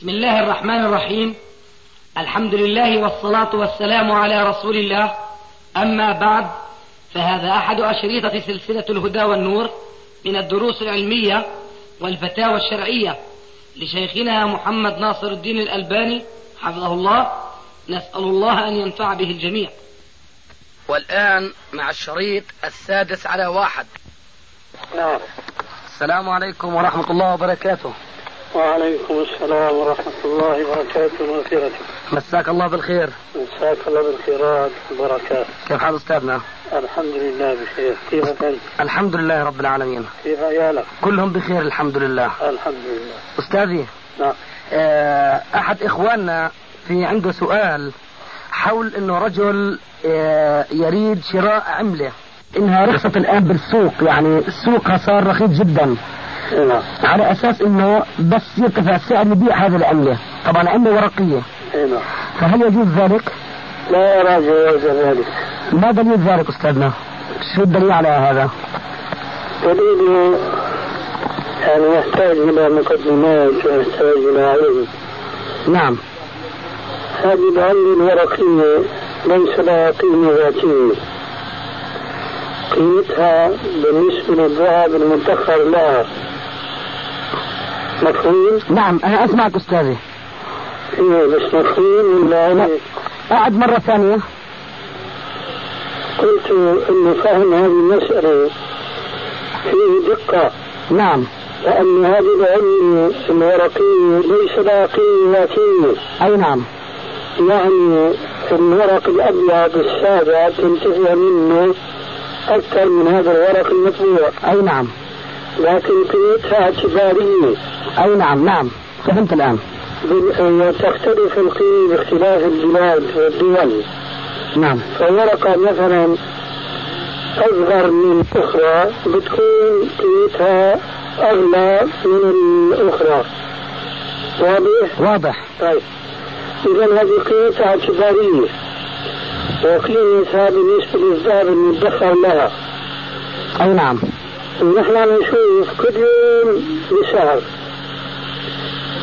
بسم الله الرحمن الرحيم الحمد لله والصلاة والسلام على رسول الله أما بعد فهذا أحد أشريطة سلسلة الهدى والنور من الدروس العلمية والفتاوى الشرعية لشيخنا محمد ناصر الدين الألباني حفظه الله نسأل الله أن ينفع به الجميع والآن مع الشريط السادس على واحد. نعم. السلام عليكم ورحمة الله وبركاته. وعليكم السلام ورحمة الله وبركاته ومغفرته مساك الله بالخير. مساك الله بالخيرات والبركات كيف حال أستاذنا؟ الحمد لله بخير. كيفك أنت؟ الحمد لله رب العالمين. كيف عيالك؟ كلهم بخير الحمد لله. الحمد لله. أستاذي نعم. آه، أحد إخواننا في عنده سؤال حول أنه رجل آه، يريد شراء عملة. إنها رخصت الآن بالسوق يعني السوق صار رخيص جدا. نعم. على أساس أنه بس يرتفع السعر يبيع هذه العملة. طبعا عملة ورقية. نعم. فهل يجوز ذلك؟ لا أرى جواز ذلك. ما دليل ذلك أستاذنا؟ شو الدليل على هذا؟ دليل يعني يحتاج إلى مقدمات ويحتاج إلى علم. نعم. هذه العملة الورقية ليس لها قيمة ذاتية. قيمتها بالنسبة للذهب المدخر لها. مفهوم؟ نعم أنا أسمعك أستاذي. إيه بس مفهوم ولا أعد مرة ثانية. قلت إنه فهم هذه المسألة فيه دقة. نعم. لأن هذه العلم الورقية ليس لها قيمة ذاتية أي نعم. يعني الورق الأبيض السابع تنتفع منه أكثر من هذا الورق المطبوع. أي نعم. لكن قيمتها اعتبارية. أي نعم نعم. فهمت الآن. بال- تختلف القيمة باختلاف البلاد والدول. نعم. فورقة مثلا أصغر من الأخرى بتكون قيمتها أغلى من الأخرى. واضح؟ واضح. طيب. إذا هذه قيمتها اعتبارية. وقيمتها بالنسبة للذهب المدخر لها. أي نعم. ونحن نشوف كل يوم بسعر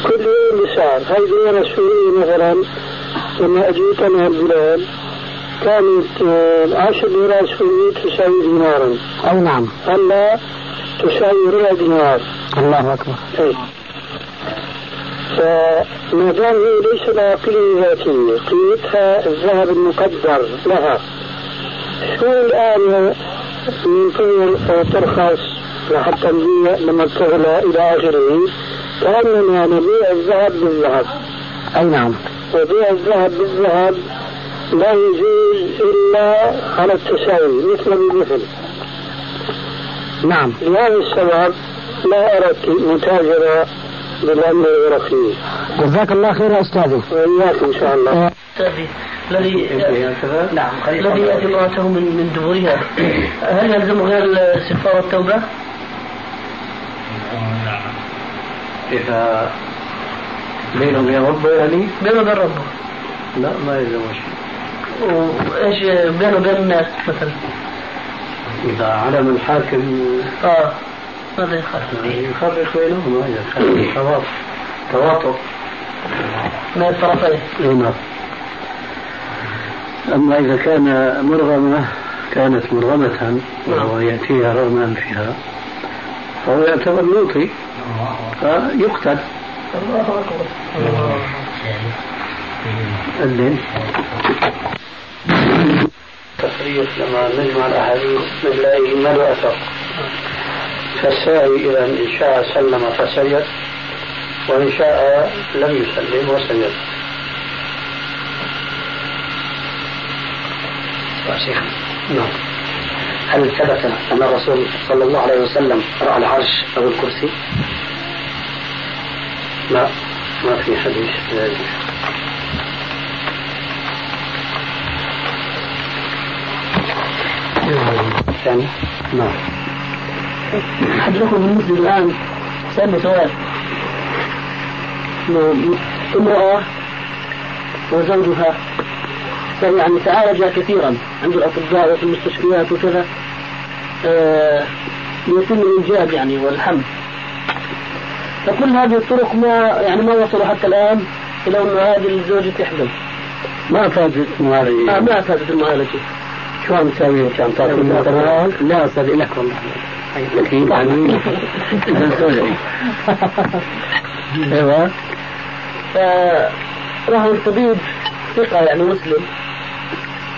كل يوم بسعر هذه أنا السورية مثلا. لما أجيت أنا البلاد كانت عشر ليرات سورية تساوي دينارا. أي نعم. هلأ تساوي ربع دينار. الله أكبر. إيه. فما دام هي ليس لها قيمة ذاتية قيمتها الذهب المقدر لها. شو الآن ننتظر ترخص لحتى نبيع لما تغلى إلى آخره. كأننا نبيع الذهب بالذهب. أي نعم. وبيع الذهب بالذهب لا يجوز إلا على التساوي مثل بمثل نعم. لهذا السبب لا أردت متاجرة بالأمر الورقي جزاك الله خير يا أستاذي. وإياك إن شاء الله. آه، الذي نعم الذي يأتي امرأته من من دبرها. هل يلزمها الاستغفار والتوبة؟ إذا بينه وبين ربه يعني؟ بينه وبين ربه. لا ما يلزم شيء. وايش بينه وبين الناس مثلا؟ إذا علم الحاكم آه ماذا يخاف؟ يفرق بينهما إذا كان تواطؤ تواطؤ من الطرفين نعم. أما إذا كان مرغمة كانت مرغمة وهو يأتيها رغما فيها فهو يعتبر لوطي فيقتل. الله أكبر. الليل تصريح لما نجمع الأحاديث نلاقي ما له أثر فالساعي إذا إن شاء سلم فسجد وإن شاء لم يسلم وسجد نعم. هل ثبت أن الرسول صلى الله عليه وسلم رأى العرش أو الكرسي؟ لا. ما في حديث ذلك ثاني. نعم. حضرتكم بالنسبة الآن؟ سألني سؤال. امرأة وزوجها يعني تعالج كثيرا. عند الأطباء وفي المستشفيات وكذا. آه، يتم الإنجاب يعني والحمل فكل هذه الطرق ما يعني ما وصلوا حتى الآن إلى انه هذه الزوجة تحمل ما فاتت آه ما فاتت المعالجه شو عم تسوي؟ كان تعطي لا أستاذ لك والله. لكن يعني إيوه. فراح الطبيب ثقة يعني مسلم.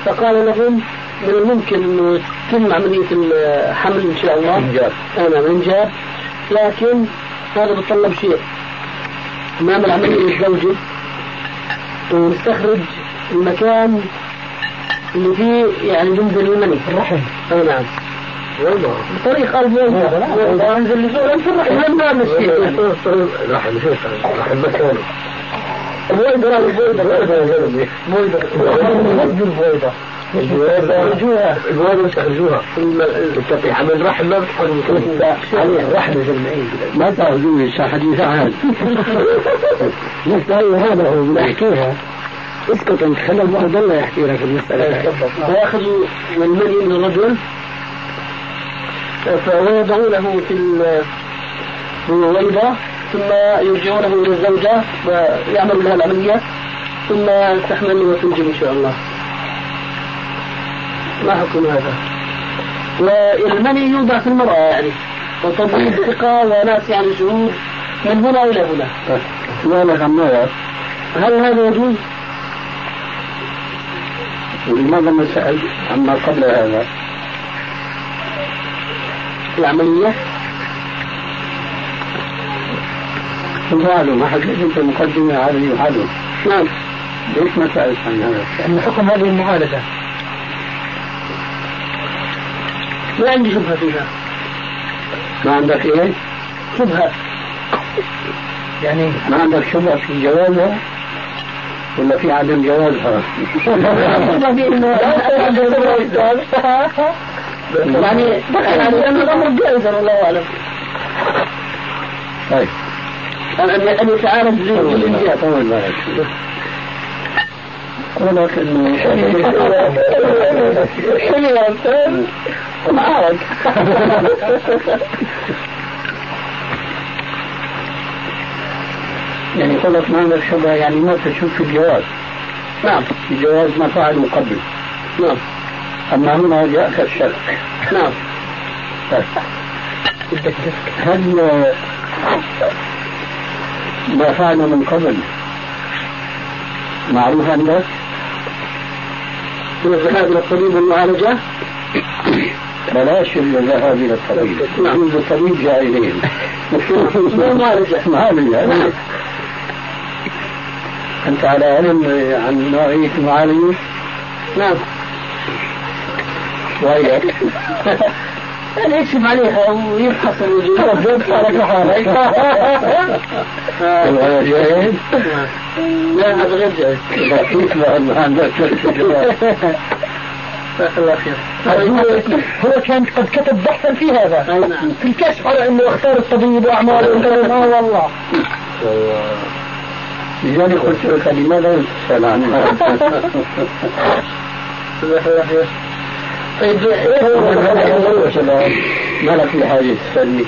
فقال لهم من الممكن إنه تتم عملية الحمل إن شاء الله. انجاب أنا انجاب لكن هذا بتطلب شيء. نعمل عملية الزوجة ونستخرج المكان اللي فيه يعني ينزل المني في الرحم. اي نعم. بطريق قلب ينزل لفوق في الرحم. لما مسكين رحم شو رحم. مكانه البويضة البويضة البويضة البويضة البويضة بس يخرجوها تستطيع حمل رحم ما بتحمل عليه رحم ما تعرفوا حديث عهد نسأل هذا هو بنحكيها اسكت انت خلي الواحد الله يحكي لك المسألة فيأخذوا من مني من الرجل فيضعونه في البويضة ثم يرجعونه إلى الزوجة ويعملوا لها العملية. ثم تحمل وتنجب إن شاء الله. ما حكم هذا؟ والمني يوضع في المرأة يعني. وطبيب ثقة وناس يعني شهود من هنا إلى هنا. هل هذا يجوز؟ ولماذا ما سأل عما قبل هذا؟ العملية؟ فعلوا ما حكيت أنت مقدمة على يفعلوا نعم ليش ما سألت عن هذا؟ لأن حكم هذه المعالجة ما عندي شبهة فيها ما عندك إيه؟ شبهة يعني ما عندك شبهة في جوازها؟ ولا في عدم جوازها؟ يعني يعني لأن الأمر جائز الله أعلم طيب أن يتعارف بالإنجاب طول بالك ولك انه حلو يعني قولك ما عندك شبه يعني ما تشوف في الجواز. نعم. في الجواز ما فعلوا قبل نعم. أما هنا جاءك الشك نعم. هل ما فعل من قبل معروف عندك؟ من الذهاب إلى الطبيب؟ بلاش الذهاب إلى الطبيب. نعم. الطبيب جاهلين معالجة. معالجة. أنت على علم عن نوعيه المعالجه؟ نعم. وياك يعني يكشف عليها؟ ويفحص الوجود على حالك ولا جاهز؟ لا هذا غير جاهز ما عندك الله خير. هو كان قد كتب بحثا في هذا. نعم. في الكشف على إنه اختار الطبيب وأعماله. آه والله. لذلك قلت لك لماذا تسأل عنها؟ طيب ما لك في حاجة تسألني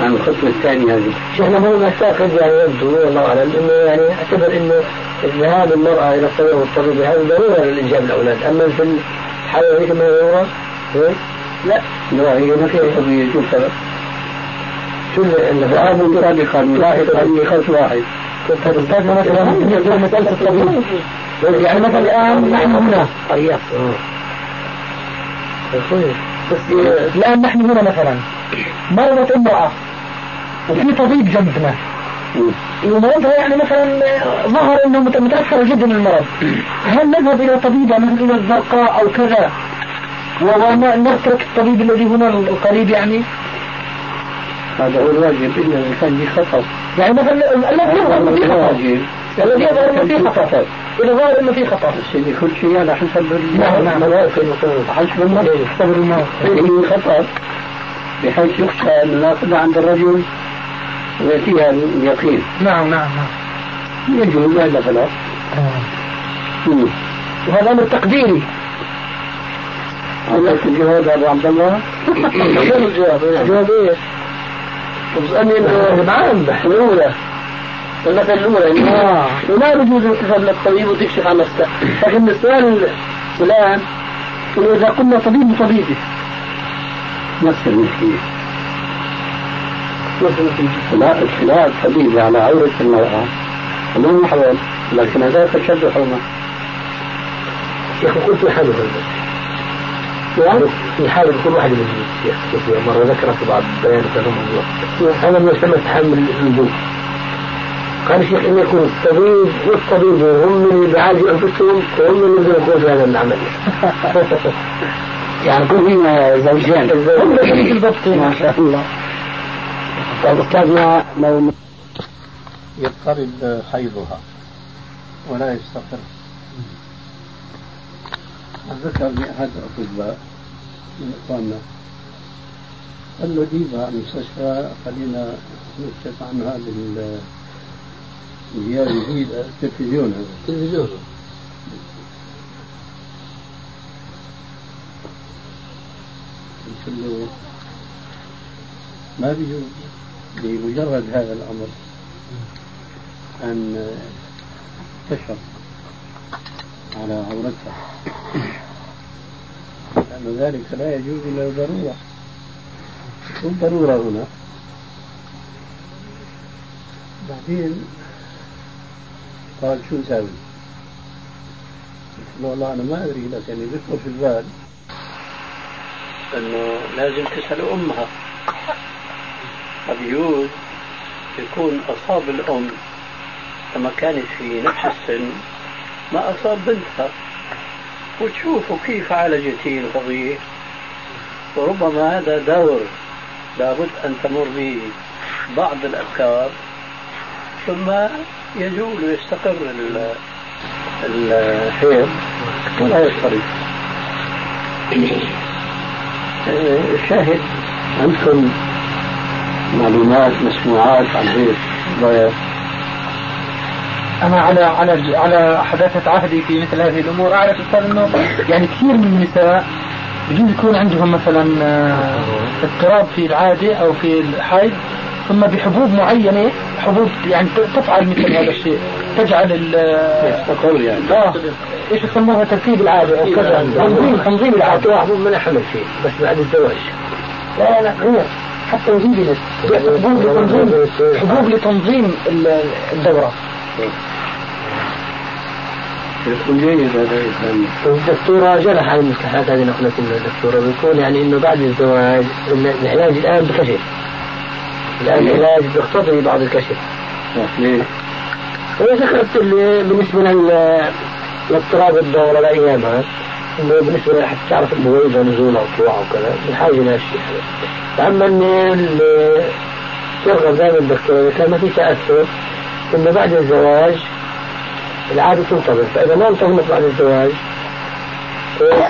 عن الخطوة الثانية هذه شيخنا هو معتقد يعني يبدو والله اعلم انه يعني اعتبر انه ذهاب المرأة إلى الطبيب والطبيب هذا ضرورة للانجاب الاولاد اما في الحالة هذيك ما ضرورة لا لا هي ما فيها طبيعي شو السبب؟ شو اللي سابقا لاحقا لخص واحد كنت استاذنا مثلا مسألة الطبيب يعني مثلا الآن نحن هنا طيب بس الآن نحن هنا مثلا. مرضت امرأة وفي طبيب جنبنا. ومرضها يعني مثلا ظهر إنه متاثره جدا المرض هل نذهب إلى طبيبه مثل إلى الزرقاء أو كذا؟ ونترك الطبيب الذي هنا القريب يعني؟ هذا هو الواجب إلا إذا كان في خطر يعني مثلا الذي يظهر في الذي يظهر في خطر ظهر إنه في خطر سيدي كل شيء على حسب نعم نعم. حسب صبر الموت في خطر بحيث يخشى الناقضة عند الرجل ويأتيها اليقين. نعم نعم نعم. يجوز هذا خلاص مم. وهذا أمر تقديري. عندك الجواب أبو عبد الله. شنو الجواب؟ جواب؟ بتسألني انه معاهم الأولى. المسألة الأولى إنه آه. لا يجوز تذهب للطبيب وتكشف عن نفسك لكن السؤال الآن إذا قلنا طبيب طبيبي نفس المشكلة لا اطلاع الطبيب على عورة المرأة مو محرم لكن هذا تشد حرمة أخي قلت حاله في حال كل واحد من الشيخ مرة ذكر في بعض بيان هذا ما يسمى تحمل الوجوب قال الشيخ إن يكون الطبيب والطبيب هم من يعالجوا أنفسهم وهم من يكون في هذا العمل يعني كل فينا زوجين. هم بالضبط ما شاء الله. طيب أستاذنا لو يضطرب حيضها ولا يستقر. ذكر لي أحد الأطباء من إخواننا قال له جيبها المستشفى خلينا نكشف عن هذه الجديد التلفزيون. هذا التلفزيون ما بيجوز بمجرد هذا الأمر أن تشرب على عورتها. لأن ذلك لا يجوز إلا ضرورة والضرورة هنا؟ بعدين قال شو نسوي؟ قلت له والله أنا ما أدري لكن يذكر في البال أنه لازم تسأل أمها. قد يكون أصاب الأم لما كانت في نفس السن ما أصاب بنتها. وتشوفوا كيف عالجتي القضية وربما هذا دور لابد أن تمر به بعض الأفكار. ثم يزول ويستقر الحيض ولا يضطرب الشاهد عندكم معلومات مسموعات عن هيك ضيف أنا على على على حداثة عهدي في مثل هذه الأمور. أعرف أستاذ انه يعني كثير من النساء بجوز يكون عندهم مثلا آه، اضطراب في العادة أو في الحيض. ثم بحبوب معينة حبوب يعني تفعل مثل هذا الشيء تجعل ال يعني. آه إيش يسموها؟ ترتيب العادة أو كذا تنظيم تنظيم العادة. حبوب ما حمل فيه بس بعد الزواج. لا لا غير حتى نزيد حبوب لتنظيم حبوب لتنظيم هذا الدكتورة جرح على المصطلحات هذه نقلت لنا الدكتورة بيكون يعني إنه بعد الزواج العلاج الآن بكشف. الان العلاج بيقتضي بعض الكشف. ليه؟ ذكرت اللي بالنسبة لاضطراب الدورة لأيامها بالنسبة لحتى تعرف المويدة نزول أو طلوع وكذا بحاجة لهالشيء هذا أما اللي ترغب دائما الدكتور إذا كان ما في تأثر ثم بعد الزواج العادة تنتظر. فإذا ما انتظمت بعد الزواج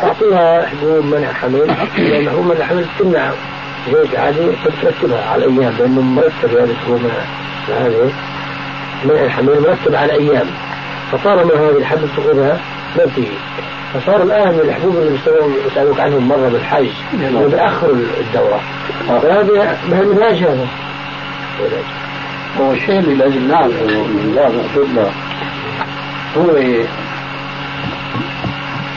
تعطيها حبوب منع حمل. لأن حبوب منع حمل تمنع زوج عادي ترتبها على الأيام لأنه مرتب هذه الحبوب هذه الحمل مرتب على الأيام. فطالما هذه الحبوب تأخذها ما بتيجي فصار الآن الحبوب اللي بيسألوك عنهم مرة بالحج يعني بأخر الدورة. فهذا العلاج هذا؟ هو الشيء اللي لازم نعرفه من بعض الأطباء هو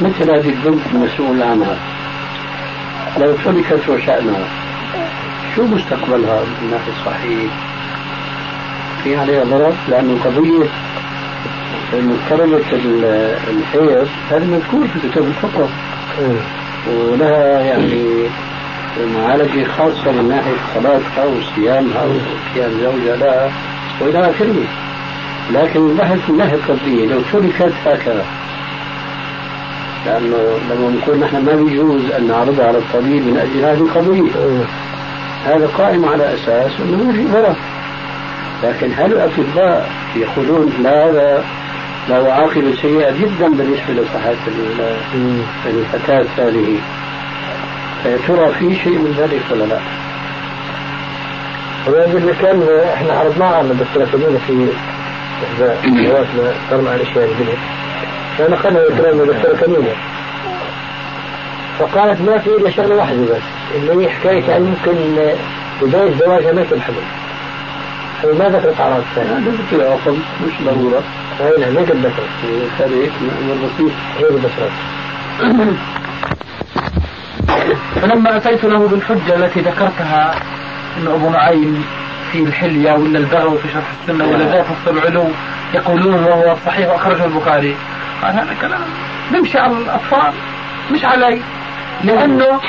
مثل هذه البنت المسؤول عنها. لو تركت وشأنها. شو مستقبلها من الناحية الصحية؟ في عليها ضرر لأنه قضية مضطربة الحيض هذا مذكور في كتاب الفقه ولها يعني معالجة خاصة من ناحية صلاتها وصيامها وقيام زوجها لها وإلى آخره. لكن البحث من ناحية القضية لو تركت هكذا؟ لأنه لما نقول نحن ما بيجوز أن نعرضها على الطبيب من أجل هذه القضية. هذا قائم على أساس أنه ما في ضرر لكن هل الأطباء يقولون لا هذا له عاقبة سيئة جدا بالنسبة لصحة الفتاة هذه ترى في شيء من ذلك ولا لا؟ هذا كان إحنا عرضناه على الدكتورة سمينة في إحدى جواتنا قرنا عن اشياء البنت فنقلنا الكلام الدكتورة كمينة فقالت ما في إلا شغلة واحدة بس. اللي هي حكاية يعني ممكن بدايه زواجها ما الحمل ما ذكرت أعراض ثانية هذا ذكر عقل مش ضرورة. أي نعم هيك ذكرت كان هيك أمر بسيط هيك ذكرت فلما أتيت له بالحجة التي ذكرتها أن أبو نعيم في الحلية ولا البغوي في شرح السنة ولا ذات نص العلو يقولون وهو صحيح وأخرجه البخاري. قال هذا كلام بيمشي على الأطفال مش علي. لأنه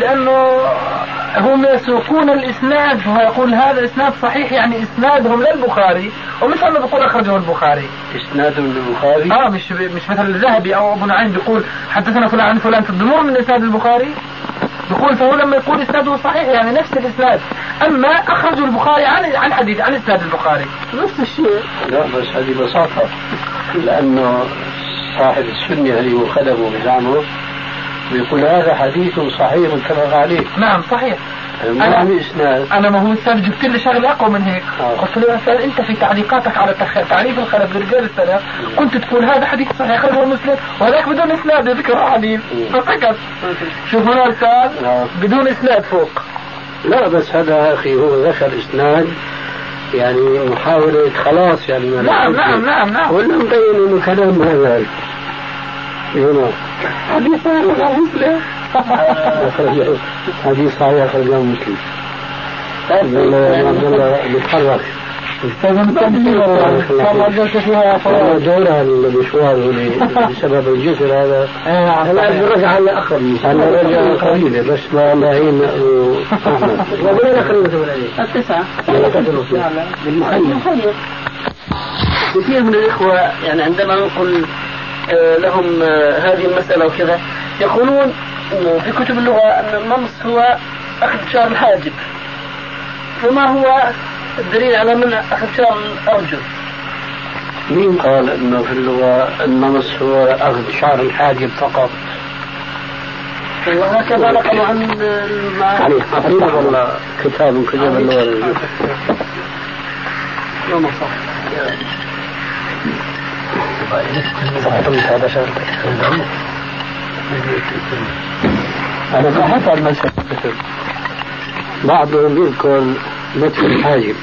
لأنه هم يسوقون الإسناد فهو يقول هذا إسناد صحيح يعني إسنادهم للبخاري ومثل ما بيقول أخرجه البخاري. إسناد البخاري آه مش مش مثل الذهبي أو ابو نعيم بيقول حدثنا فلان عن فلان في الضمور من إسناد البخاري؟ بيقول فهو لما يقول إسناده صحيح يعني نفس الإسناد. أما اخرجه البخاري عن عن حديث عن إسناد البخاري. نفس الشيء. لا بس هذه بساطة. لأنه صاحب السنة اللي هو خدمه بزعمه. بيقول هذا حديث صحيح متفق عليه. نعم صحيح. إسناد. أنا ما هو أستاذ جبت لي شغلة أقوى من هيك. آه. قلت له أستاذ أنت في تعليقاتك على تخ... تعريف الخلف لرجال السلف كنت تقول هذا حديث صحيح أخرجه مسلم وهذاك بدون إسناد ذكر حديث. فسكت شوف هنا أستاذ آه. بدون إسناد فوق. لا بس هذا أخي هو ذكر إسناد يعني محاولة خلاص يعني ما نعم نعم نعم نعم. ولا مبين إنه كلام هذا. هنا. حديث صحيح مسلم أخرجه- حديث صحيح اخرجه مسلم والله عبد الله بيتحرك دورها المشوار بسبب الجسر هذا هلا رجع هلا اخر هلا رجع قليلة بس ما الله يعين احمد وين اخر التسعة بالمخيم كثير من الإخوة يعني عندما نقول لهم آه، هذه المسألة وكذا. يقولون في كتب اللغة أن النمص هو أخذ شعر الحاجب فما هو الدليل على منع أخذ شعر الأرجل؟ مين قال إنه في اللغة النمص هو أخذ شعر الحاجب فقط؟ وهكذا نقلوا عن يعني أعطينا والله كتاب كتاب اللغة يوم أنا بحث عن مسألة بعضهم يذكر نتف الحاجب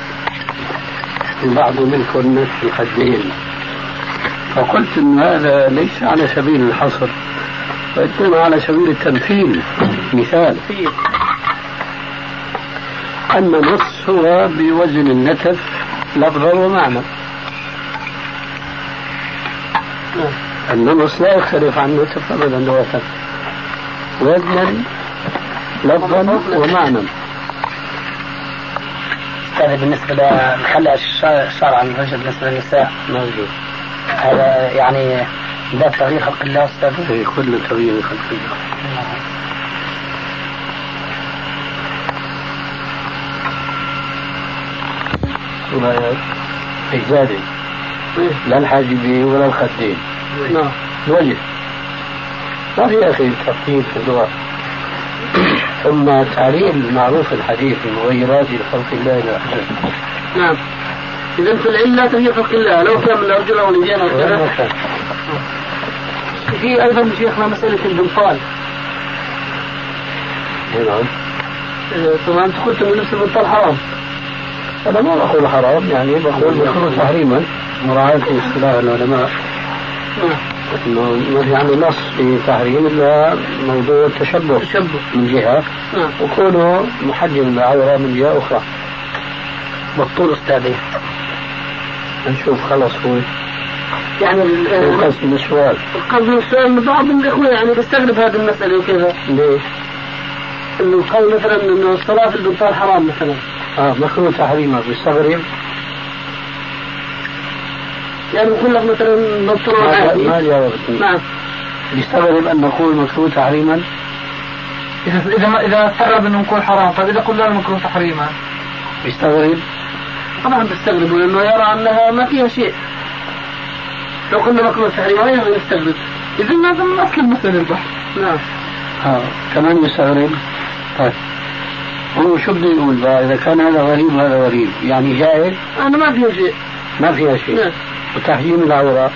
وبعضهم يذكر نتف الخدين فقلت أن هذا ليس على سبيل الحصر وإنما على سبيل التمثيل مثال. أن النص هو بوزن النتف لفظا ومعنى. النمص لا يختلف عن النتف أبدا لغة وزنا لفظا ومعنى هذا بالنسبة لخلع الشعر عن الرجل بالنسبة للنساء؟ موجود. هذا يعني باب تغيير خلق الله أستاذ؟ في كل تغيير خلق الله. ولا إجزادي لا الحاجبين ولا الخدين نعم. الوجه ما في يا أخي ترتيب في اللغة. ثم تعليل معروف الحديث المغيرات لخلق الله آخره نعم. إذا في العلة تغيير خلق الله. لو كان من الأرجل أو اليدين وين كذا. في أيضا شيخنا مسألة البنطال. نعم. آه، طبعا أنت قلت من نفس البنطال حرام. أنا ما بقول حرام يعني بقول مكروه تحريما. مراعاة اصطلاح العلماء. نعم انه ما في عنده نص في تحريم الا موضوع التشبه تشبه. من جهة نعم. وكونه محجم العوره من جهة أخرى. بالطول أستاذي. نشوف خلص هو. يعني ال- القصد من السؤال. القصد من السؤال من بعض الإخوة يعني بيستغرب هذه المسألة وكذا. ليش؟ إنه قال مثلا إنه الصلاة في البنطال حرام مثلا. آه مكروه تحريما بيستغرب. يعني بقول لك مثلا بنطلون ما عادي ما جاوبتني نعم. بيستغرب إن نقول مكروه تحريما؟ إذا إذا ما إذا استغرب إنه يكون حرام طيب إذا قلنا مكروه تحريما. بيستغرب طبعا بيستغربوا لأنه يرى أنها ما فيها شيء. لو قلنا مكروه تحريما أيضا يستغرب. إذا هذا من أصل المسألة البحث. نعم. آه كمان بيستغرب طيب. هو شو بده يقول بقى؟ إذا كان هذا غريب وهذا غريب. يعني جائز أنا ما فيها شيء. ما فيها شيء. نعم. وتحجيم العورة.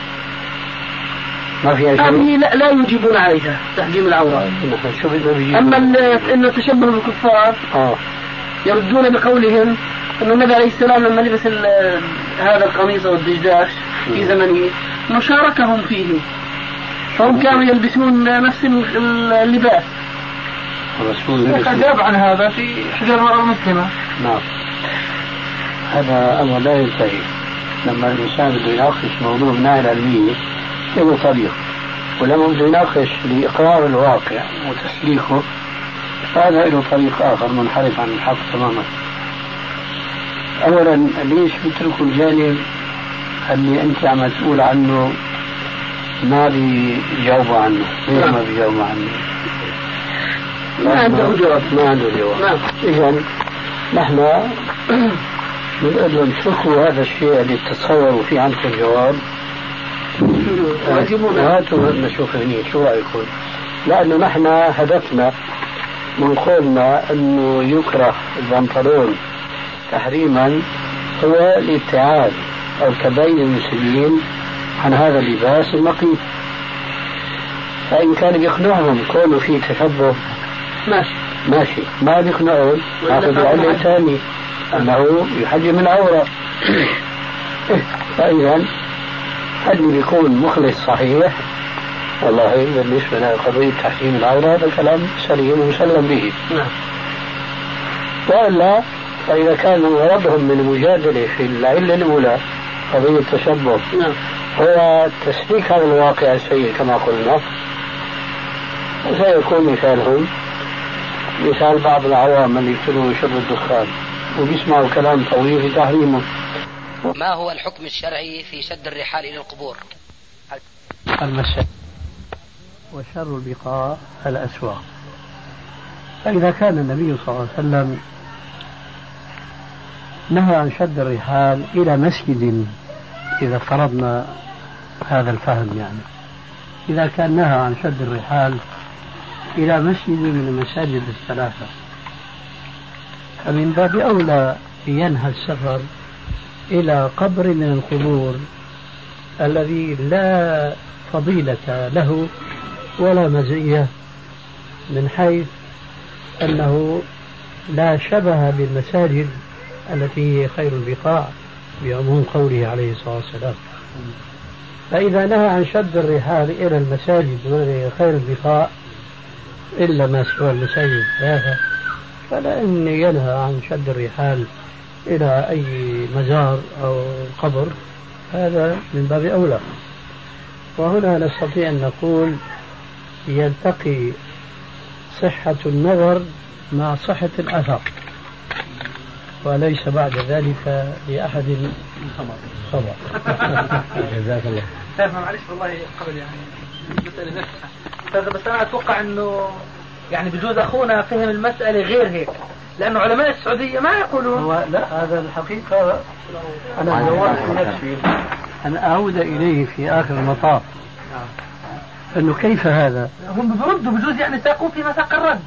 ما فيها شيء. هذه لا, لا يجيبون عليها تحجيم العورة. شو بيجي أما إن التشبه بالكفار آه. يردون بقولهم انه النبي عليه السلام لما لبس هذا القميص أو الدجداش في زمنه انه شاركهم فيه. فهم كانوا يلبسون نفس اللباس. الرسول أجاب عن هذا في حجر المرأة المسلمة. نعم. هذا أمر لا ينتهي. لما الإنسان بده يناقش موضوع من العلمية له طريق ولما بده يناقش لإقرار الواقع وتسليخه فهذا له طريق آخر منحرف عن الحق تماما. أولا ليش بتركوا الجانب اللي أنت عم تقول عنه ما بيجاوبوا عنه؟ ليش ما بيجاوبوا عنه؟ ما عنده جواب. ما عنده جواب. نعم. إذا نحن بنقول لهم اتركوا هذا الشيء اللي تتصوروا في عندكم جواب. هاتوا نشوف هني شو رأيكم؟ لأنه نحن هدفنا من قولنا أنه يكره البنطلون تحريما هو الابتعاد أو تبين المسلمين عن هذا اللباس النقيب فإن كان بيقنعهم كونه في تشبه ماشي. ماشي. ما بيقنعون ناخذ علة ثاني. أنه يحجم العوره فإذا اللي بيكون مخلص صحيح. والله بالنسبة لقضية تحكيم العورة هذا كلام سليم ومسلم به. نعم. وإلا فإذا كان غرضهم من المجادلة في العلة الأولى قضية التشبه نعم. هو تسليك هذا الواقع السيء كما قلنا. وسيكون مثالهم. مثال بعض العوام اللي يقتلوا شرب الدخان. وبيسمعوا كلام طويل في تحريمه. ما هو الحكم الشرعي في شد الرحال إلى القبور؟ المسجد وشر البقاع الأسواق. فإذا كان النبي صلى الله عليه وسلم نهى عن شد الرحال إلى مسجد إذا فرضنا هذا الفهم يعني. إذا كان نهى عن شد الرحال إلى مسجد من المساجد الثلاثة. فمن باب أولى ينهى السفر إلى قبر من القبور الذي لا فضيلة له ولا مزية من حيث أنه لا شبه بالمساجد التي هي خير البقاع بعموم قوله عليه الصلاة والسلام. فإذا نهى عن شد الرحال إلى المساجد وهي خير البقاع إلا ما سوى المساجد الثلاثة فلا أن ينهى عن شد الرحال إلى أي مزار أو قبر. هذا من باب أولى. وهنا نستطيع أن نقول يلتقي صحة النظر مع صحة الأثر وليس بعد ذلك لأحد صبر جزاك الله. معلش والله قبل يعني. بس أنا أتوقع أنه يعني بجوز أخونا فهم المسألة غير هيك. لأن علماء السعودية ما يقولون. هو لا هذا الحقيقة أنا دورت نفسي. أن أعود إليه في آخر المطاف. أنه كيف هذا؟ هم بردوا بجوز يعني ساقوا في مساق الرد.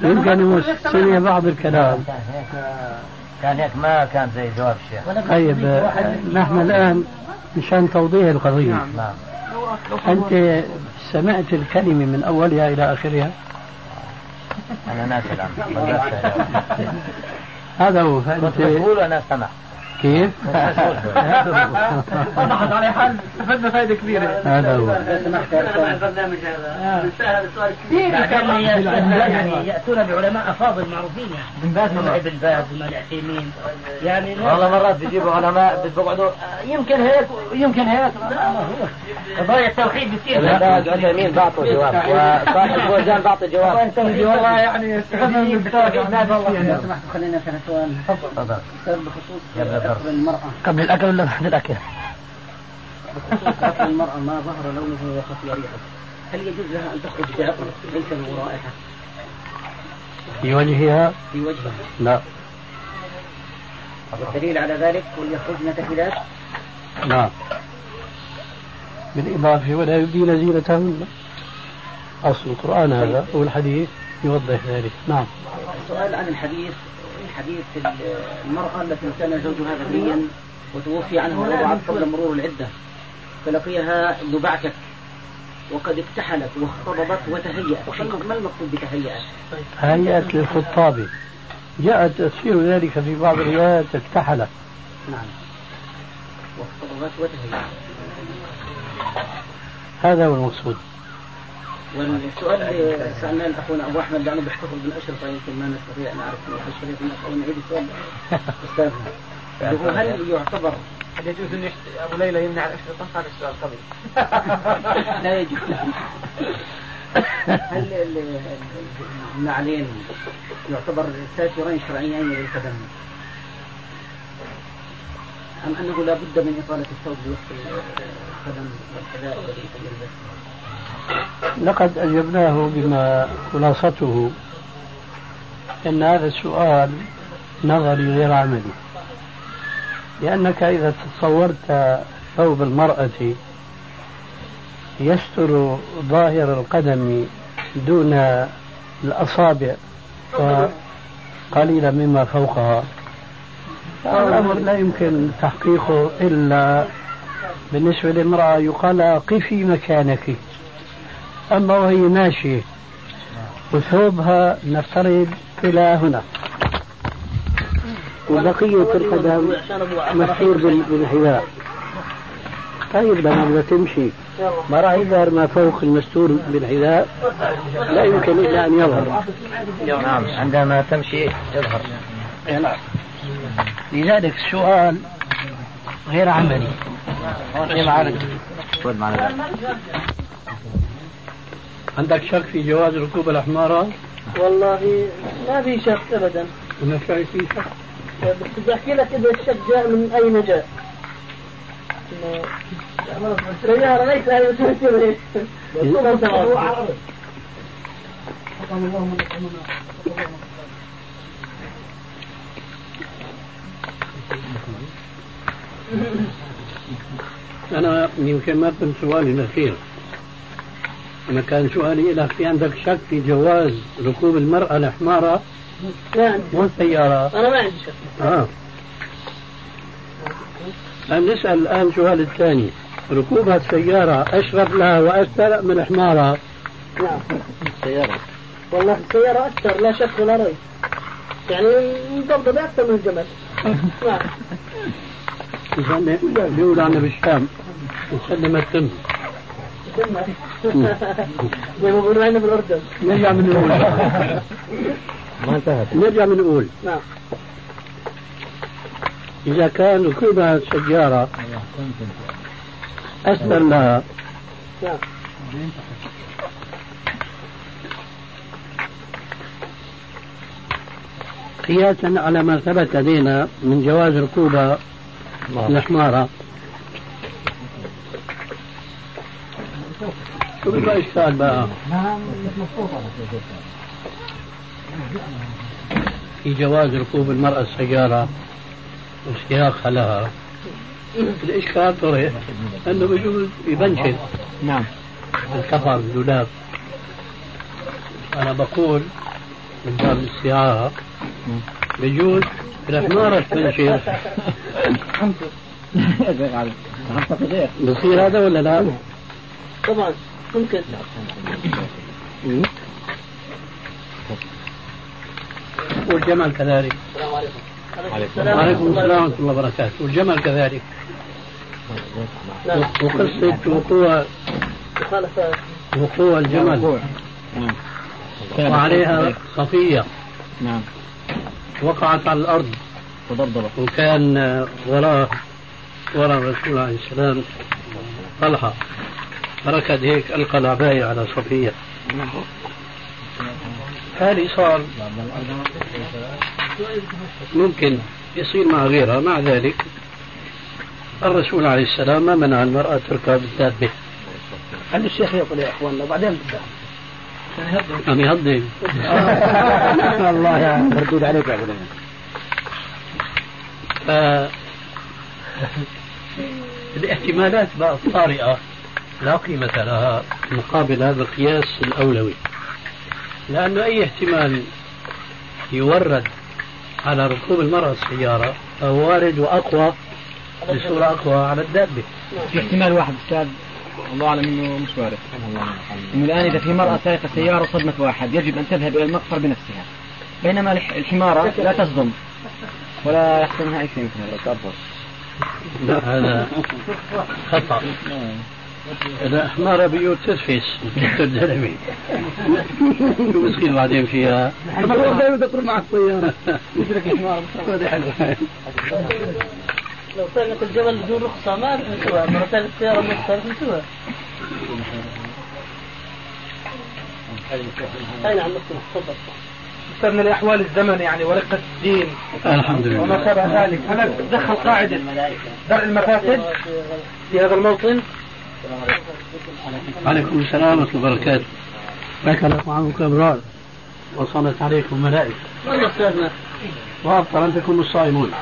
يمكن يمثل بعض الكلام. كان هيك ما كان زي جواب الشيخ. طيب نحن الآن مشان توضيح القضية. نعم. نعم. أنت سمعت الكلمة من أولها إلى آخرها؟ أنا ناسي الآن هذا هو. فأنت تقول أنا سمعت. كيف؟ وضحت على حال استفدنا فائده كبيرة. هذا هو. سمحت البرنامج هذا سهل السؤال كثير يعني ياتون بعلماء افاضل معروفين يعني بن باز ابن باز العثيمين يعني والله مرات بيجيبوا علماء بيقعدوا يمكن هيك يمكن هيك. قضايا التوحيد بتصير. العثيمين بعطوا جواب؟ وصاحب الفوزان بعطوا جواب. والله يعني استفدنا من البتاع سمحت خلينا في سؤال تفضل. بخصوص قبل المرأة. قبل الأكل ولا بعد الأكل؟ بخصوص المرأة ما ظهر لونه وخفي ريحه. هل يجوز لها أن تخرج بعطر ليس له رائحة؟ في وجهها؟ في وجهها لا. والدليل على ذلك وليخرجن تفلات؟ نعم بالإضافة ولا يبدين زينتهن أصل القرآن هذا والحديث يوضح ذلك. نعم. السؤال عن الحديث حديث المرأة التي كان زوجها غنيا وتوفي عنها ووضعت قبل مرور العدة فلقيها ابن بعكك وقد اكتحلت واختضبت وتهيأت. ما المقصود بتهيأت؟ هيأت للخطاب. جاء تفسير ذلك في بعض الروايات اكتحل نعم. هذا هو المقصود. والسؤال سألناه اخونا أبو أحمد لأنه بيحتفظ بالاشرطه يمكن ما نستطيع نعرف الشريط أو نعيد السؤال استاذنا هل يعتبر هل يجوز أن أبو ليلى يمنع الاشرطه؟ هذا السؤال قبل لا يجوز هل النعلين يعتبر ساترين شرعيين للقدم؟ أم أنه لا بد من إطالة الثوب لوقت القدم والحذاء الذي يلبس؟ لقد أجبناه بما خلاصته. أن هذا السؤال نظري غير عملي. لأنك إذا تصورت ثوب المرأة يستر ظاهر القدم دون الأصابع وقليلا مما فوقها الأمر لا يمكن تحقيقه إلا بالنسبة للمرأة. يقال قفي مكانك. أما وهي ماشية وثوبها نفترض إلى هنا. وبقية القدم مستور بالحذاء. طيب لما بدها تمشي. ما راح يظهر ما فوق المستور بالحذاء؟ لا يمكن إلا أن يظهر. نعم. عندما تمشي يظهر. نعم. لذلك السؤال غير عملي. غير عملي عندك شك في جواز ركوب الحمارة؟ والله ما في شك ابدا. ما في شك؟ بس بحكي لك إذا الشك جاء من اين جاء. السيارة ليس هي تهتم أنا يمكن ما كنت سؤالي الأخير أنا كان سؤالي لك في عندك شك في جواز ركوب المرأة الحمارة لا. عندي مو السيارة. أنا ما عندي شك. آه. نسأل الآن السؤال الثاني. ركوبها السيارة أشرف لها وأستر من حمارها نعم. السيارة. والله السيارة أكثر لا شك ولا ريب. يعني مضبطة أكثر من الجمل نعم. بيقول عنا بالشام. نسلم التم زي ما نرجع من الأول ما انتهت نرجع من الأول نعم إذا كان ركوبها السيارة أسهل لها قياسا على ما ثبت لدينا من جواز ركوب الحمارة شو بقى إشكال بقى؟ في جواز ركوب المرأة السيارة واشتياقها لها. الإشكال طرح أنه بجوز يبنشن. نعم. الكفر الدولاب أنا بقول من باب الاستعارة بجوز الحمارة تبنشن بصير هذا ولا لا؟ طبعا. ممكن. والجمل كذلك. السلام عليكم. وعليكم السلام ورحمة الله وبركاته. والجمل كذلك. نعم. وقصة وقوع وقوع الجمل وعليها صفية. نعم. وقعت على الأرض. تضربت وكان وراء وراء الرسول عليه السلام طلحة. ركض هيك ألقى العباية على صفية. هذه صار ممكن يصير مع غيرها مع ذلك. الرسول عليه السلام ما منع المرأة تركب الدابة خلي الشيخ يقول يا إخواننا وبعدين عم يهضم. الله يا مردود عليك يا. الاحتمالات بقى الطارئة لا قيمة لها مقابل هذا القياس الأولوي. لأنه أي احتمال يورد على ركوب المرأة السيارة فهو وارد وأقوى بصورة أقوى على الدابة. في احتمال واحد أستاذ الله أعلم إنه مش وارد. إنه الآن إذا في مرأة سائقة سيارة صدمت واحد يجب أن تذهب إلى المقفر بنفسها. بينما الحمارة لا تصدم ولا يحصل منها أي شيء. مثل لا هذا خطأ. إذا حمارة بيوت تدفس تدلمي مسكين بعدين فيها. دائما تقرب مع السيارة يترك الحمار لو سرقت الجبل بدون رخصة ما نسوها مرة السيارة رخصة نسوها أي نعم تفضل. من الأحوال الزمن يعني ورقة الدين. الحمد لله. وما شابه ذلك. هل تدخل قاعدة. درء المفاسد في هذا الموطن؟ عليكم السلام ورحمة الله وبركاته. أكل طعامك أبرار. وصلت عليكم ملائكة وأفطر أن تكونوا الصائمون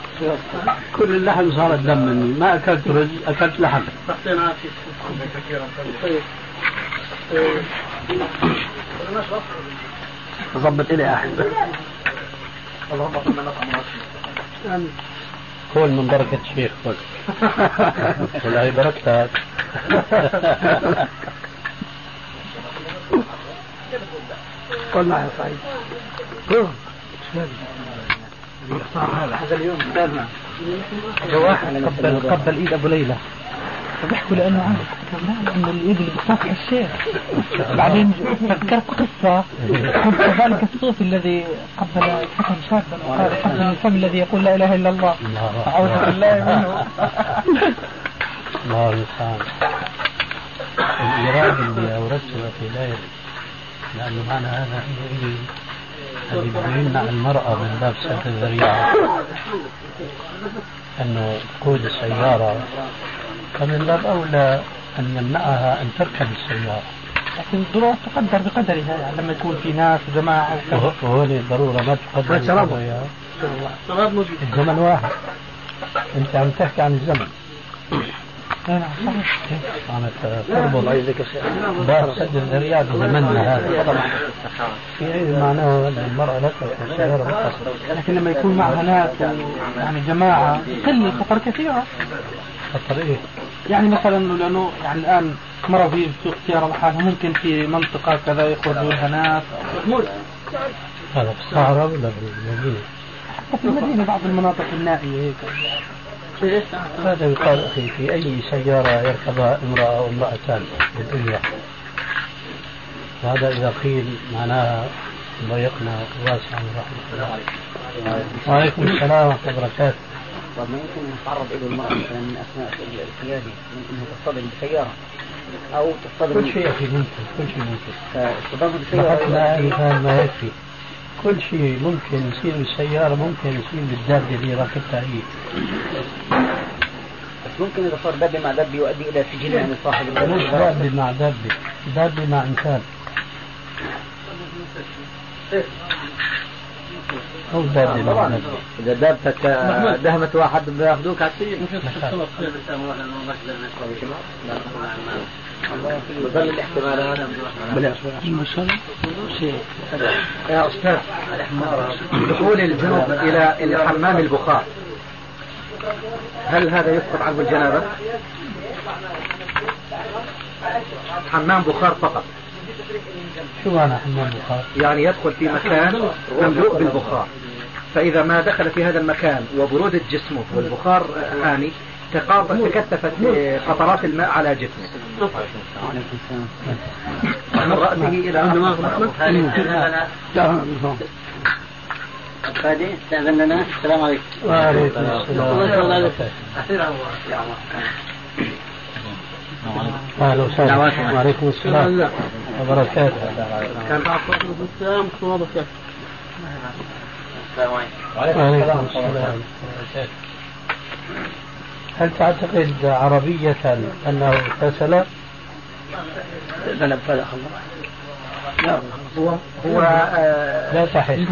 كل اللحم صار الدم مني. ما أكلت رز أكلت لحم. يعطينا عافية. طيب ظبط إلي أحد. كل من بركة الشيخ كل والله بركتك. والله يا سعيد. هذا اليوم. قبل قبل إيد أبو ليلى. فبيحكوا لأنه عارف لأنه الايد اللي بتصافح الشيخ. بعدين فكرت قصة. ذلك الصوت الذي قبل فتى شابا وقال قبل الفم الذي يقول لا إله إلا الله. أعوذ بالله منه. الله المستعان الإيراد اللي أوردته في الآية لأنه معنى هذا حينئذ الذي بيمنع المرأة من باب سد الذريعة. أنه تقود السيارة فمن باب أولى أن نمنعها أن تركب السيارة. لكن الظروف تقدر بقدرها يعني لما يكون في ناس وجماعة. وهون الضرورة ما تقدر بقدرها. الزمن واحد. أنت عم تحكي عن الزمن. عم تربط. باب سد الذريعة بزمننا هذا. في أي معناه أن المرأة لا تركب بالقصر؟ لكن لما يكون معها ناس يعني جماعة تقل الخطر كثيرة. خطر إيه؟ يعني مثلا لأنه يعني الآن مرة في سوق سيارة لحالها ممكن في منطقة كذا يخرجوا لها ناس هذا في الصحراء ولا في المدينة؟ حتى في المدينة بعض المناطق النائية هيك. هذا يقال أخي في أي سيارة يركبها امرأة أو امرأتان بالأجرة وهذا إذا قيل معناها ضيقنا واسعا ورحمة الله وعليكم السلام ورحمة الله وبركاته. طب ما يمكن أن تتعرض إلى المرأة مثلا من أثناء القيادة من أنها تصطدم بسيارة أو تصطدم كل شيء أخي ممكن كل شيء ممكن. فاصطدام بسيارة إنسان ما يكفي كل شيء ممكن يصير بالسيارة ممكن يصير بالدابة اللي راكبتها هي بس ممكن إذا صار دابة مع دابة يؤدي إلى سجن يعني صاحب مش دابة مع دابة دابة مع إنسان. أو دابة مع دابة إذا دابتك دهمت واحد بياخذوك على السجن بظل الاحتمال هذا. بلاش يا أستاذ دخول الجنوب إلى إلى حمام البخار. هل هذا يسقط عنه الجنابة؟ حمام بخار فقط. شو معنى حمام بخار؟ يعني يدخل في مكان مملوء بالبخار. فإذا ما دخل في هذا المكان وبرودة جسمه والبخار تقاط- تكثفت قطرات الماء على جسمه. من رأسه إلى فادي استاذن لنا. السلام عليكم. وعليكم السلام. أهلا وسهلا. وعليكم السلام. وبركاته. كان بعض السلام. ورحمة الله وبركاته وعليكم السلام. هل تعتقد عربية أنه اغتسل؟ لا هو هو آه، لا تحل.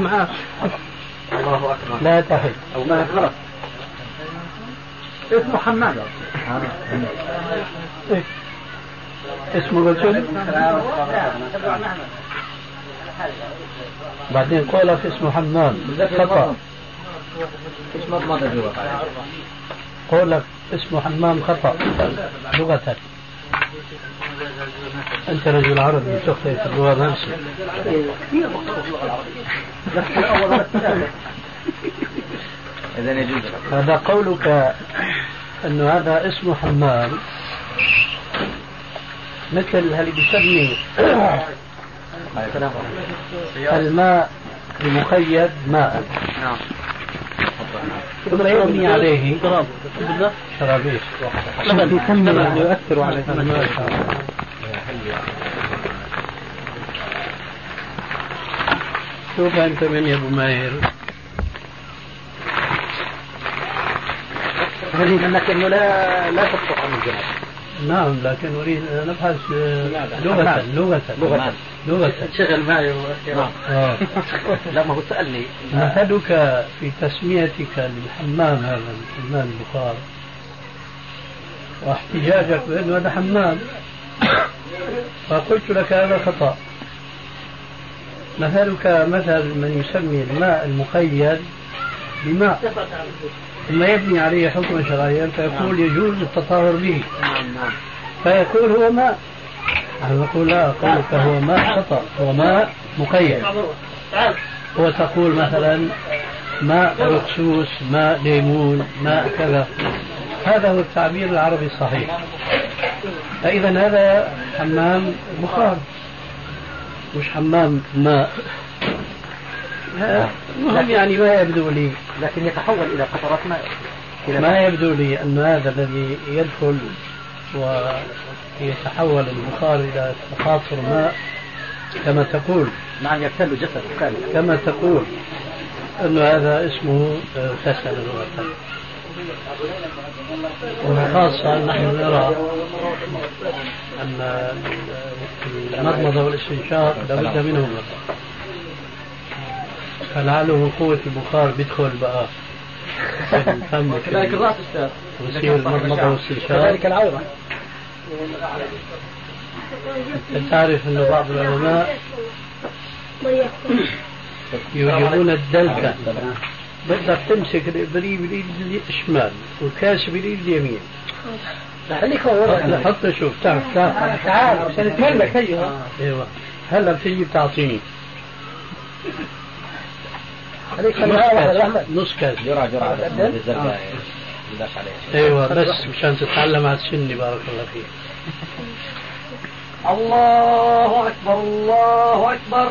الله أكبر. لا تحل. ما غلط اسمه حماد. إيه. اسمه رجل بعدين قولك اسمه حمام. خطأ. قولك اسمه حمام خطأ. لغة. أنت رجل عربي تخطئ في اللغة إذا يجوز. هذا قولك أنه هذا اسمه حمام مثل اللي بيسمي الماء المقيد ماء. نعم. ثم يبني عليه شرابيش. لبن. يؤثر عليه شوف أنت من يا أبو ماهر. أريد أنك أنه لا لا تسقط عن الجناب نعم لكن أريد أن أبحث آه، لغة لغة لغة. لغة. شغل معي آه. لا ما هو سألني. مثلك في تسميتك للحمام هذا الحمام البخار واحتجاجك بأنه هذا حمام. فقلت لك هذا خطأ. مثلك مثل من يسمي الماء المقيد بماء. ثم يبني عليه حكما شرعيا فيقول يجوز التطهر به. فيقول هو ماء نحن نقول لا قولك هو ماء خطأ هو ماء مقيد. وتقول مثلا ماء ركسوس ماء ليمون ماء كذا. هذا هو التعبير العربي الصحيح. فإذا هذا حمام بخار مش حمام ماء. المهم يعني ما يبدو لي. لكن يتحول إلى قطرات ماء ما يبدو لي أن هذا الذي يدخل ويتحول البخار إلى تقاطر ماء كما تقول. نعم يبتل جسده كاملا. كما تقول أن هذا اسمه غسل لغة وخاصة نحن نرى أن المضمضة والإستنشاق لابد منهما. فلعله من قوة البخار بيدخل بقى. كذلك الرأس أستاذ ويصير المضمضة والاستنشاق كذلك العورة أنت تعرف أن بعض العلماء يوجبون الدلكة بدك تمسك الإبريق بالإيد الشمال والكاس بالإيد اليمين. خليك حتى شوف تعال تعال. تعال عشان تملك. أيوه إيوه. هلا بتيجي بتعطيني. نص كاس نص يداس عليها أيوه بس مشان تتعلم على السني بارك الله فيك. الله أكبر الله أكبر.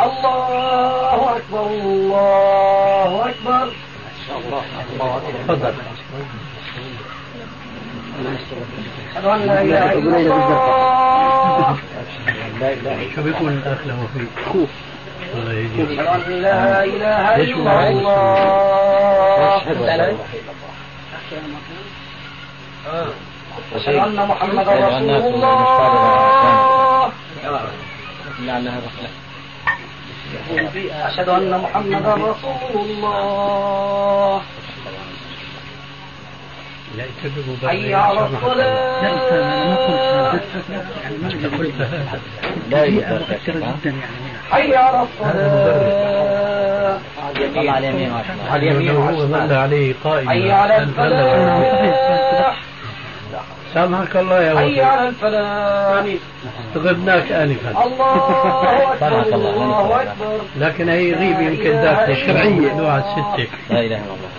الله أكبر الله أكبر. تفضل. أشهد أن لا إله إلا الله. شو بيقول الأخ له في كوف. الله يهديك أشهد أن لا إله إلا الله. أشهد أن محمدا رسول الله. أشهد أن محمدا رسول الله. لا يكذبوا حي على الصلاة. لا يقدر حي على الصلاة. على اليمين على اليمين. هو ظل عليه قائما حي على الفلاح سامحك الله يا حي ولد على الفلاح. غبناك انفا. الله أكبر الله أكبر. لكن هي غيبة يمكن داخل شرعية نوع الستة لا إله إلا الله.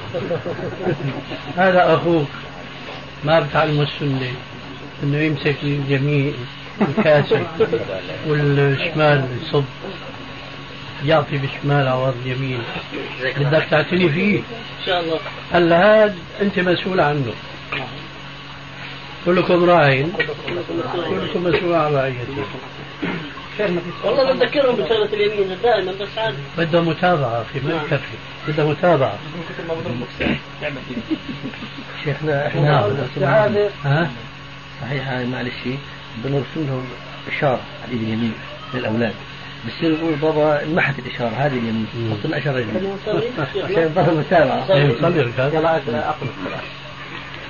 هذا أخوك. ما بتعلمه السنة. إنه يمسك اليمين الكاسة والشمال يصب يعطي بالشمال عوض اليمين بدك تعتني فيه؟ إن شاء الله. هلا هذا أنت مسؤول عنه. كلكم راعين كلكم مسؤول عن رعيته والله بنذكرهم بشغلة اليمين دائما بس عاد. بدها متابعة أخي ما يكفي بدها متابعة شيخنا نعم. إحنا ها؟ صحيح هاي معلش. بنرسم لهم إشارة على الايد اليمين للأولاد. بصير يقول بابا انمحت الإشارة هذه اليمين. حط لنا إشارة يمين نصلي. عشان يظهر متابعة. إيه، صلي ركعات يلا اقم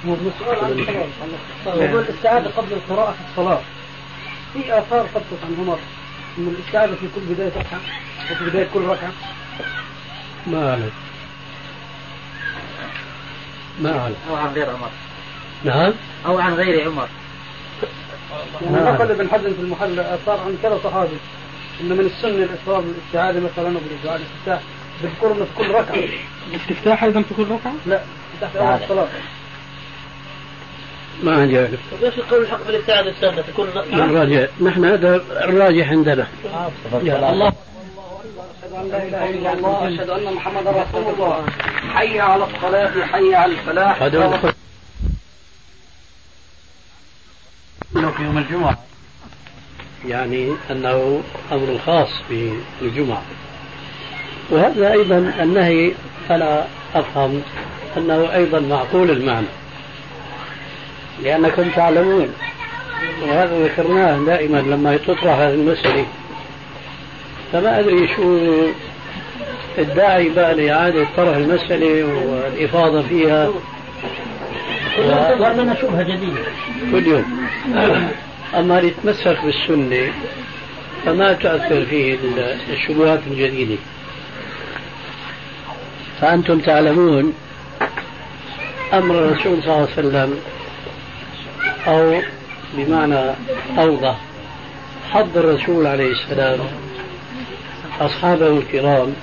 الصلاة السؤال عن الصلاة يقول الاستعاذة قبل القراءة في الصلاة. في آثار ثبتت عن عمر أن الاستعاذة في كل بداية ركعة وفي بداية كل ركعة. ما عليك. ما أعلم أو عن غير عمر. نعم؟ أو عن غير عمر. يعني نقل ابن حزم في المحل آثار عن كذا صحابي. إن من السنة الاصرار بالاستعاذه مثلا وبالدعاء الاستفتاح. بذكرنا في كل ركعة. الاستفتاح أيضا في كل ركعة؟ لا تحت أول الصلاة. ما عندي علم إيش القول الحق في الاستعاذه أستاذ تكون الراجع نحن هذا الراجح عندنا. يا الله أشهد أن لا إله إلا الله. أشهد أن محمدا رسول الله حي على الصلاة حي على الفلاح هذا في يوم الجمعة. يعني أنه أمر خاص بالجمعة وهذا أيضا النهي أنا أفهم أنه أيضا معقول المعنى. لأنكم تعلمون. وهذا ذكرناه دائما لما تطرح هذه المسألة. فما أدري شو الداعي بقى لإعادة طرح المسألة والإفاضة فيها. لنا شبهة جديدة. كل يوم. أما يتمسك بالسنة فما تؤثر فيه الشبهات الجديدة. فأنتم تعلمون أمر الرسول صلى الله عليه وسلم أو بمعنى أوضح. حض الرسول عليه السلام أصحابه الكرام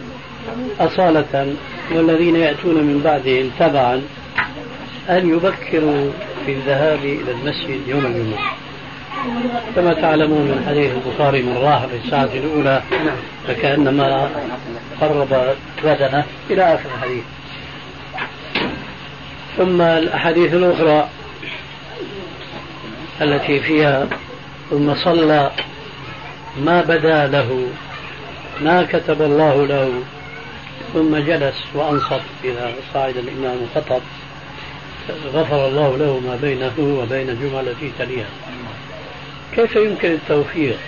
أصالة والذين يأتون من بعدهم تبعا أن يبكروا في الذهاب إلى المسجد يوم الجمعة. كما تعلمون من حديث البخاري من راح في الساعة الأولى فكأنما قرب بدنه إلى آخر الحديث. ثم الأحاديث الأخرى التي فيها ثم صلى ما بدا له ما كتب الله له ثم جلس وأنصت إذا صعد الإمام خطب غفر الله له ما بينه وبين الجمعة التي تليها. كيف يمكن التوفيق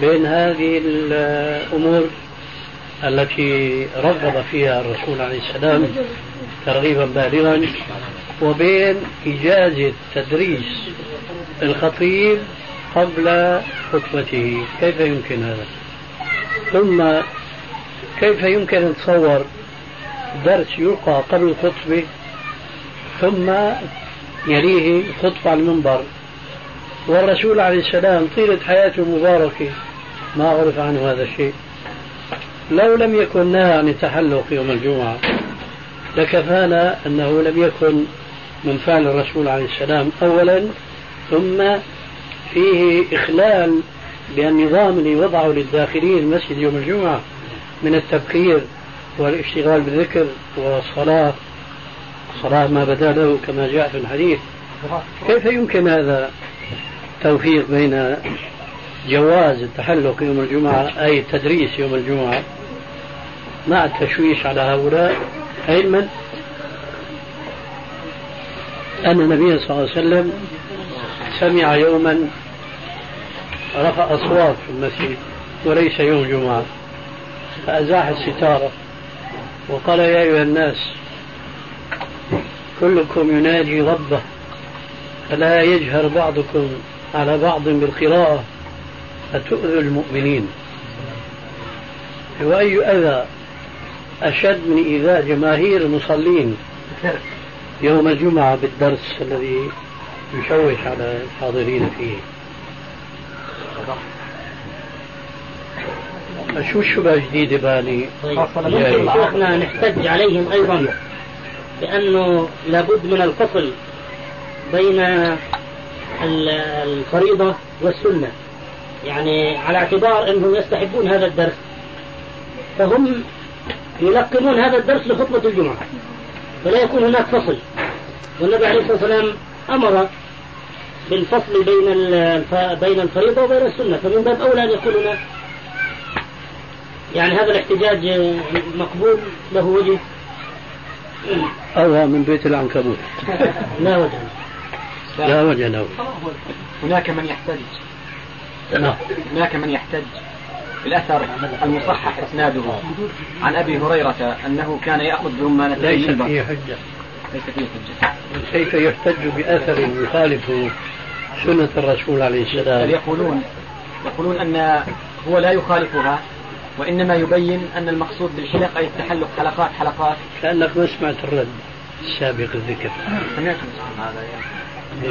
بين هذه الأمور التي رغب فيها الرسول عليه السلام ترغيبا بالغا وبين إجازة تدريس الخطيب قبل خطبته. كيف يمكن هذا؟ ثم كيف يمكن أن نتصور درس يلقى قبل الخطبة ثم يليه خطبة على المنبر؟ والرسول عليه السلام طيلة حياته المباركة ما عرف عنه هذا الشيء. لو لم يكن نهى عن التحلق يوم الجمعة لكفانا أنه لم يكن من فعل الرسول عليه السلام أولا ثم فيه إخلال بالنظام اللي وضعه للداخلين المسجد يوم الجمعة من التبكير والاشتغال بالذكر والصلاة. صلاة ما بدا له كما جاء في الحديث. كيف يمكن هذا التوفيق بين جواز التحلق يوم الجمعة أي التدريس يوم الجمعة مع التشويش على هؤلاء علما أن النبي صلى الله عليه وسلم سمع يوما رفع أصوات في المسجد وليس يوم جمعة فأزاح الستارة وقال يا أيها الناس كلكم يناجي ربه فلا يجهر بعضكم على بعض بالقراءة فتؤذوا المؤمنين. وأي أذى أشد من إيذاء جماهير المصلين يوم الجمعة بالدرس الذي يشوش على الحاضرين فيه. شو الشبهة الجديدة بالي؟ طيب. شيخنا نحتج عليهم أيضا بأنه لابد من الفصل بين الفريضة والسنة. يعني على اعتبار أنهم يستحبون هذا الدرس. فهم يلقنون هذا الدرس لخطبة الجمعة. فلا يكون هناك فصل. والنبي عليه الصلاة والسلام أمر بالفصل بين بين الفريضة وبين السنة فمن باب أولى أن يكون هناك يعني هذا الاحتجاج مقبول له وجه. أو من بيت العنكبوت. لا وجه لا وجه له. هناك من يحتج. نعم. هناك من يحتج. بالأثر المصحح إسناده عن أبي هريرة أنه كان يأخذ برمانتين ليس فيه حجة ليس فيه حجة. كيف يحتج بأثر يخالف سنة الرسول عليه السلام؟ يقولون يقولون أن هو لا يخالفها وإنما يبين أن المقصود بالحلق أي التحلق حلقات حلقات. كأنك ما سمعت الرد سابق الذكر. سمعت هذا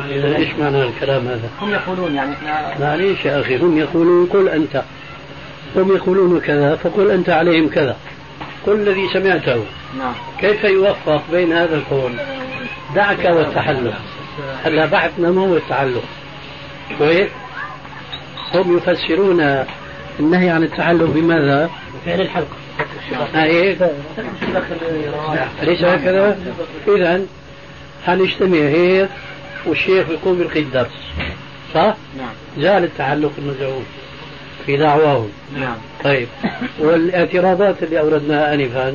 إذا إيش معنى الكلام هذا؟ هم يقولون يعني إحنا معليش يا أخي؟ هم يقولون قل أنت. هم يقولون كذا فقل أنت عليهم كذا. قل الذي سمعته. نعم. كيف يوفق بين هذا القول دعك والتحلل هلا بحثنا ما هو التعلق. كويس؟ هم يفسرون النهي عن التعلق بماذا؟ فعل الحلقة إيه. أليس هكذا؟ إذا حنجتمع هيك والشيخ يقوم بيلقي الدرس صح؟ نعم. زال التعلق المزعوم في دعواهم نعم. طيب. والاعتراضات اللي أوردناها آنفا.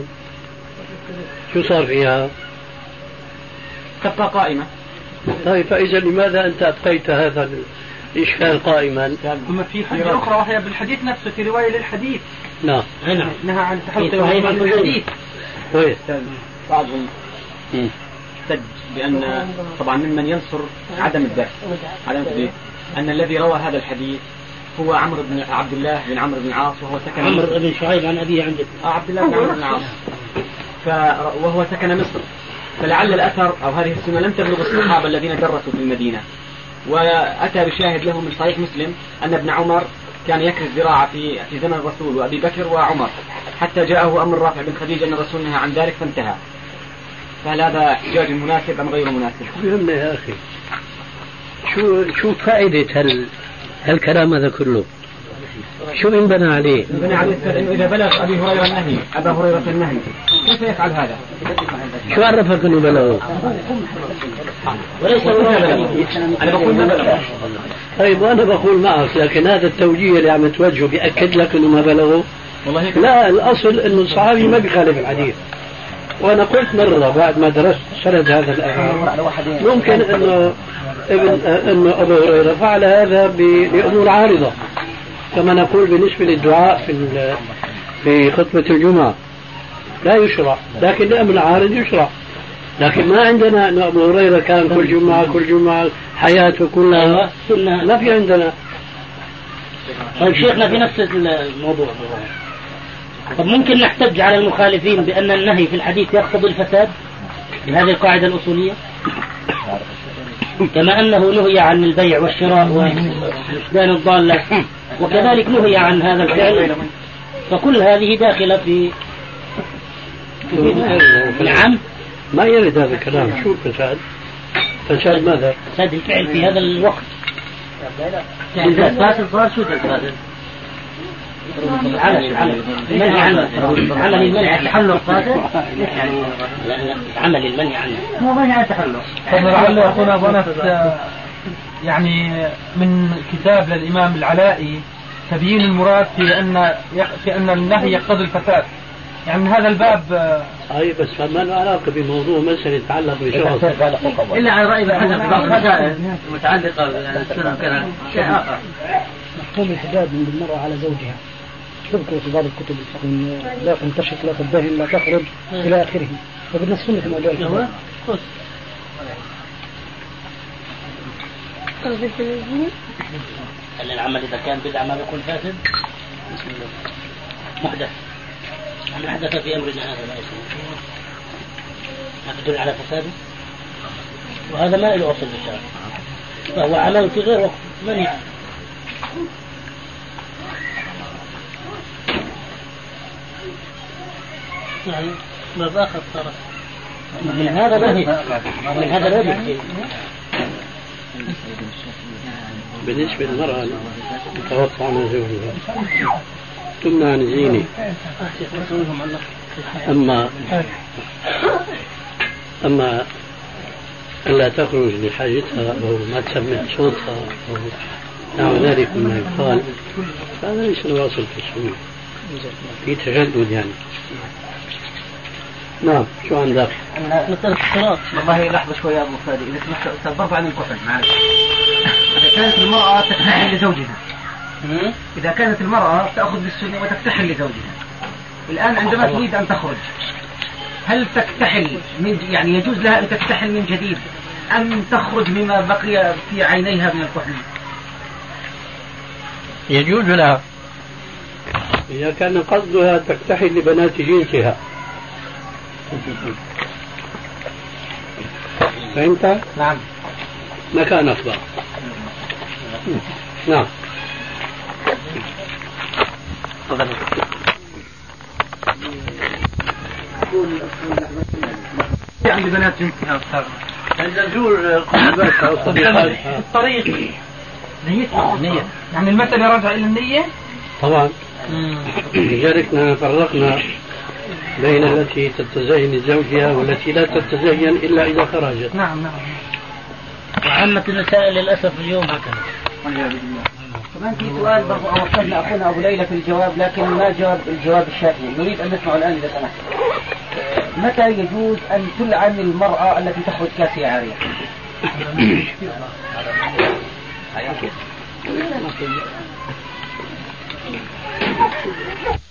شو صار فيها؟ تبقى قائمة. طيب فإذا لماذا أنت أبقيت هذا الإشكال قائما؟ ثم في حاجة أخرى وهي بالحديث نفسه في رواية للحديث. نعم. نهى عن من الحديث. كويس. بعضهم. احتج بأن طبعا ممن ينصر عدم الدرس عدم التدريس أن الذي روى هذا الحديث هو عمرو بن عبد الله بن عمرو بن العاص وهو سكن عمرو بن شعيب عن أبيه عن جده آه عبد الله بن عمرو بن العاص. ف... وهو سكن مصر فلعل الأثر أو هذه السنة لم تبلغ الصحابة الذين درسوا في المدينة وأتى بشاهد له من صحيح مسلم أن ابن عمر كان يكري الزراعة في في زمن الرسول وأبي بكر وعمر حتى جاءه أمر رافع بن خديجة أن الرسول نهى عن ذلك فانتهى فهل هذا احتجاج مناسب أم غير مناسب؟ يا أخي شو شو فائدة هال هالكلام هذا كله؟ شو انبنى عليه؟ ابن عليه إنه إذا بلغ أبي هريرة النهي أبا هريرة النهي كيف يفعل هذا؟ شو عرفك إنه بلغه؟ وليس أنا بقول ما بلغ طيب وأنا بقول معك لكن هذا التوجيه اللي عم توجهه بيأكد لك إنه ما بلغه؟ والله هيك لا الأصل إنه الصحابي ما بيخالف الحديث وأنا قلت مرة بعد ما درست سند هذا الاثر ممكن إنه ابن إنه أبو هريرة فعل هذا لأمور عارضة كما نقول بالنسبة للدعاء في في خطبة الجمعة. لا يشرع لكن لامر عارض يشرع. لكن ما عندنا انه أبو هريرة كان كل جمعة كل جمعة حياته كلها. سنة ما في عندنا. طيب شيخنا في نفس الموضوع. طب ممكن نحتج على المخالفين بأن النهي في الحديث يقتضي الفساد بهذه القاعدة الأصولية؟ كما أنه نهي عن البيع والشراء وفقدان الضالة. وكذلك نهي عن هذا الفعل. فكل هذه داخلة في نعم ما يرد هذا الكلام. شو الفساد؟ فساد ماذا؟ فساد الفعل في هذا الوقت. فاسد صار شو الفاسد؟ العمل العمل المنهي عنه عمل المنهي عن التحلق فاسد يعني لا لا عمل المنهي عنه مو منهي عن التحلق طب أبو انس آه، يعني من كتاب للإمام العلائي تبيين المراد في أن يق- في أن النهي يقتضي الفساد. يعني من هذا الباب آه، أي بس ما له علاقة بموضوع مسألة يتعلق بشخص إلا على رأي بعض المسائل متعلقه بالسنه وكذا شيء اخر مفهوم الحجاب من المرأة على زوجها. تذكر في بعض الكتب إن لا تنتشط لا تدهن لا تخرج فبدنا السنة كما جاء الكتاب. هل العمل إذا كان بدعة ما بيكون فاسد؟ محدث. من أحدث في أمرنا هذا ما يسمى ما تدل على فساده؟ وهذا ما له أصل بالشرع. فهو عمل في غير وقت. منع يعني؟ باب آخر صار من هذا نهي من هذا نهي بالنسبة للمرأة تتوقع من زوجها. تمنع عن الزينة أما أما ألا تخرج لحاجتها أو ما تسمع صوتها أو نحو ذلك مما يقال هذا ليس الواصل في السنة في تجدد يعني. نعم شو عندك؟ مسألة الصراط والله لحظة شوي يا أبو فادي إذا سمحت أستاذ برضه عن الكحل معلش. إذا كانت المرأة تكتحل لزوجها. إذا كانت المرأة تأخذ بالسنه وتكتحل لزوجها. الآن عندما تريد أن تخرج هل تكتحل من يعني يجوز لها أن تكتحل من جديد؟ أم تخرج مما بقي في عينيها من الكحل يجوز لها. إذا كان قصدها تكتحل لبنات جنسها. فهمت؟ نعم. مكان أفضل نعم. عند بنات جنسها أستاذ النزول الطريق. نية. نية. يعني المسألة راجع إلى النية؟ طبعا. لذلك فرقنا بين التي تتزين لزوجها والتي لا تتزين إلا إذا خرجت. نعم نعم. وعامة النساء للأسف اليوم هكذا. كمان في سؤال برضو أوصلنا أخونا أبو ليلى في الجواب لكن ما جاوب الجواب الشافعي؟ نريد أن نسمعه الآن إذا سمحت. متى يجوز أن تلعن المرأة التي تخرج كاسية عارية؟